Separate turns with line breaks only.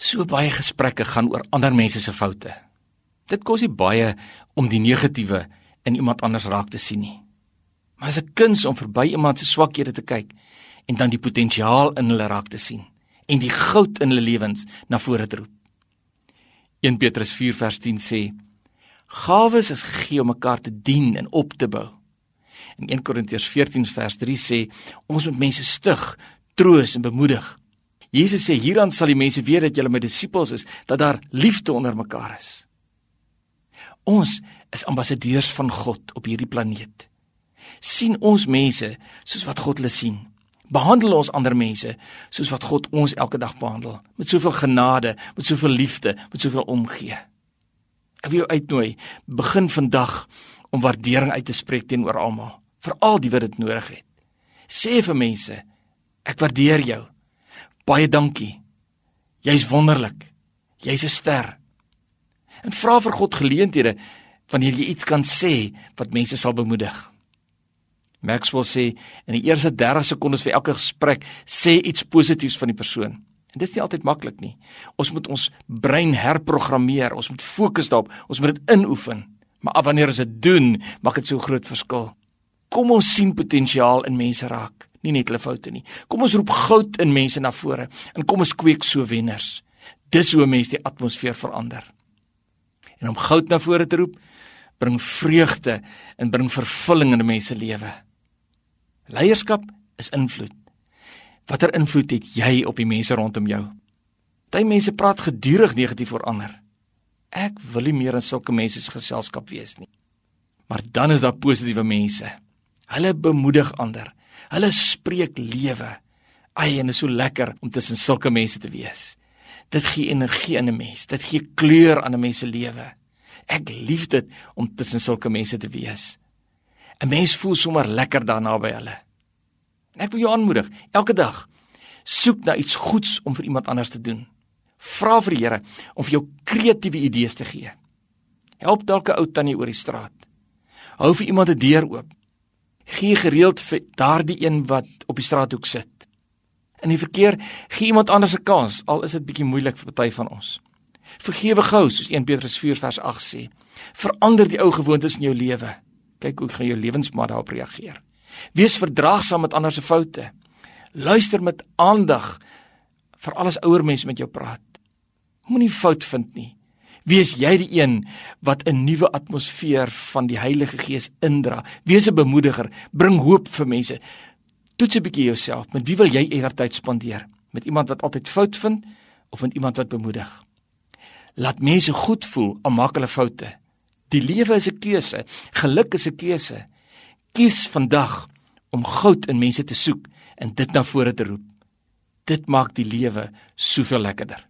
So baie gesprekke gaan oor ander mense se foute. Dit kos nie baie om die negatiewe in iemand anders raak te sien nie. Maar as 'n kuns om verby iemand se swakhede te kyk en dan die potensiaal in hulle raak te sien en die goud in hulle lewens na vore te roep. 1 Petrus 4 vers 10 sê: Gawes is gegee om mekaar te dien en op te bou. En 1 Korintiërs 14 vers 3 sê: Ons moet mense stig, troos en bemoedig. Jesus sê hieraan sal die mense weet dat julle my disippels is, dat daar liefde onder mekaar is. Ons is ambassadeurs van God op hierdie planeet. sien ons mense soos wat God hulle sien. Behandel ons ander mense soos wat God ons elke dag behandel, met soveel genade, met soveel liefde, met soveel omgee. Ek wil jou uitnooi, begin vandag om waardering uit te spreek teenoor almal, veral die wat dit nodig het. Sê vir mense, ek waardeer jou. Baie dankie. Jy's wonderlik. Jy's 'n ster. En vra vir God geleenthede wanneer jy iets kan sê wat mense sal bemoedig. Maxwell sê in die eerste 30 sekondes vir elke gesprek sê iets positiefs van die persoon. En dit is nie altyd maklik nie. Ons moet ons brein herprogrammeer. Ons moet fokus daarop. Ons moet dit inoefen. Maar wanneer ons dit doen, maak dit so groot verskil. Kom ons sien potensiaal in mense raak, nie net hulle foute nie. Kom ons roep goud in mense na vore en kom ons kweek so wenners. Dis hoe mense die atmosfeer verander. En om goud na vore te roep, bring vreugde en bring vervulling in 'n mens se lewe. Leierskap is invloed. Watter invloed het jy op die mense rondom jou? Party mense praat gedurig negatief oor ander. Ek wil nie meer in sulke mense se geselskap wees nie. Maar dan is daar positiewe mense. Hulle bemoedig ander. Hulle spreek lewe. Ai, en dit is so lekker om tussen sulke mense te wees. Dit gee energie in 'n mens. Dit gee kleur aan 'n mens se lewe. Ek lief dit om tussen sulke mense te wees. 'n Mens voel sommer lekker daarna by hulle. En ek wil jou aanmoedig, elke dag soek na iets goeds om vir iemand anders te doen. Vra vir die Here om vir jou kreatiewe idees te gee. Help dalk 'n ou tannie oor die straat. Hou vir iemand 'n deur oop. Gee gereeld vir daardie een wat op die straathoek sit. In die verkeer gee iemand anders 'n kans, al is dit bietjie moeilik vir party van ons. Vergewe gou, soos 1 Petrus 4 vers 8 sê. Verander die ou gewoontes in jou lewe. Kyk hoe gaan jou lewensmaat daarop reageer. Wees verdraagsaam met ander se foute. Luister met aandag vir alles ouer mense met jou praat. Moenie fout vind nie. Wees jy die een wat 'n nuwe atmosfeer van die Heilige Gees indra. Wees 'n bemoediger, bring hoop vir mense. Toets 'n bietjie jouself. Met wie wil jy eerder tyd spandeer? Met iemand wat altyd fout vind of met iemand wat bemoedig? Laat mense goed voel al maak hulle foute. Die lewe is 'n keuse. Geluk is 'n keuse. Kies vandag om goud in mense te soek en dit na vore te roep. Dit maak die lewe soveel lekkerder.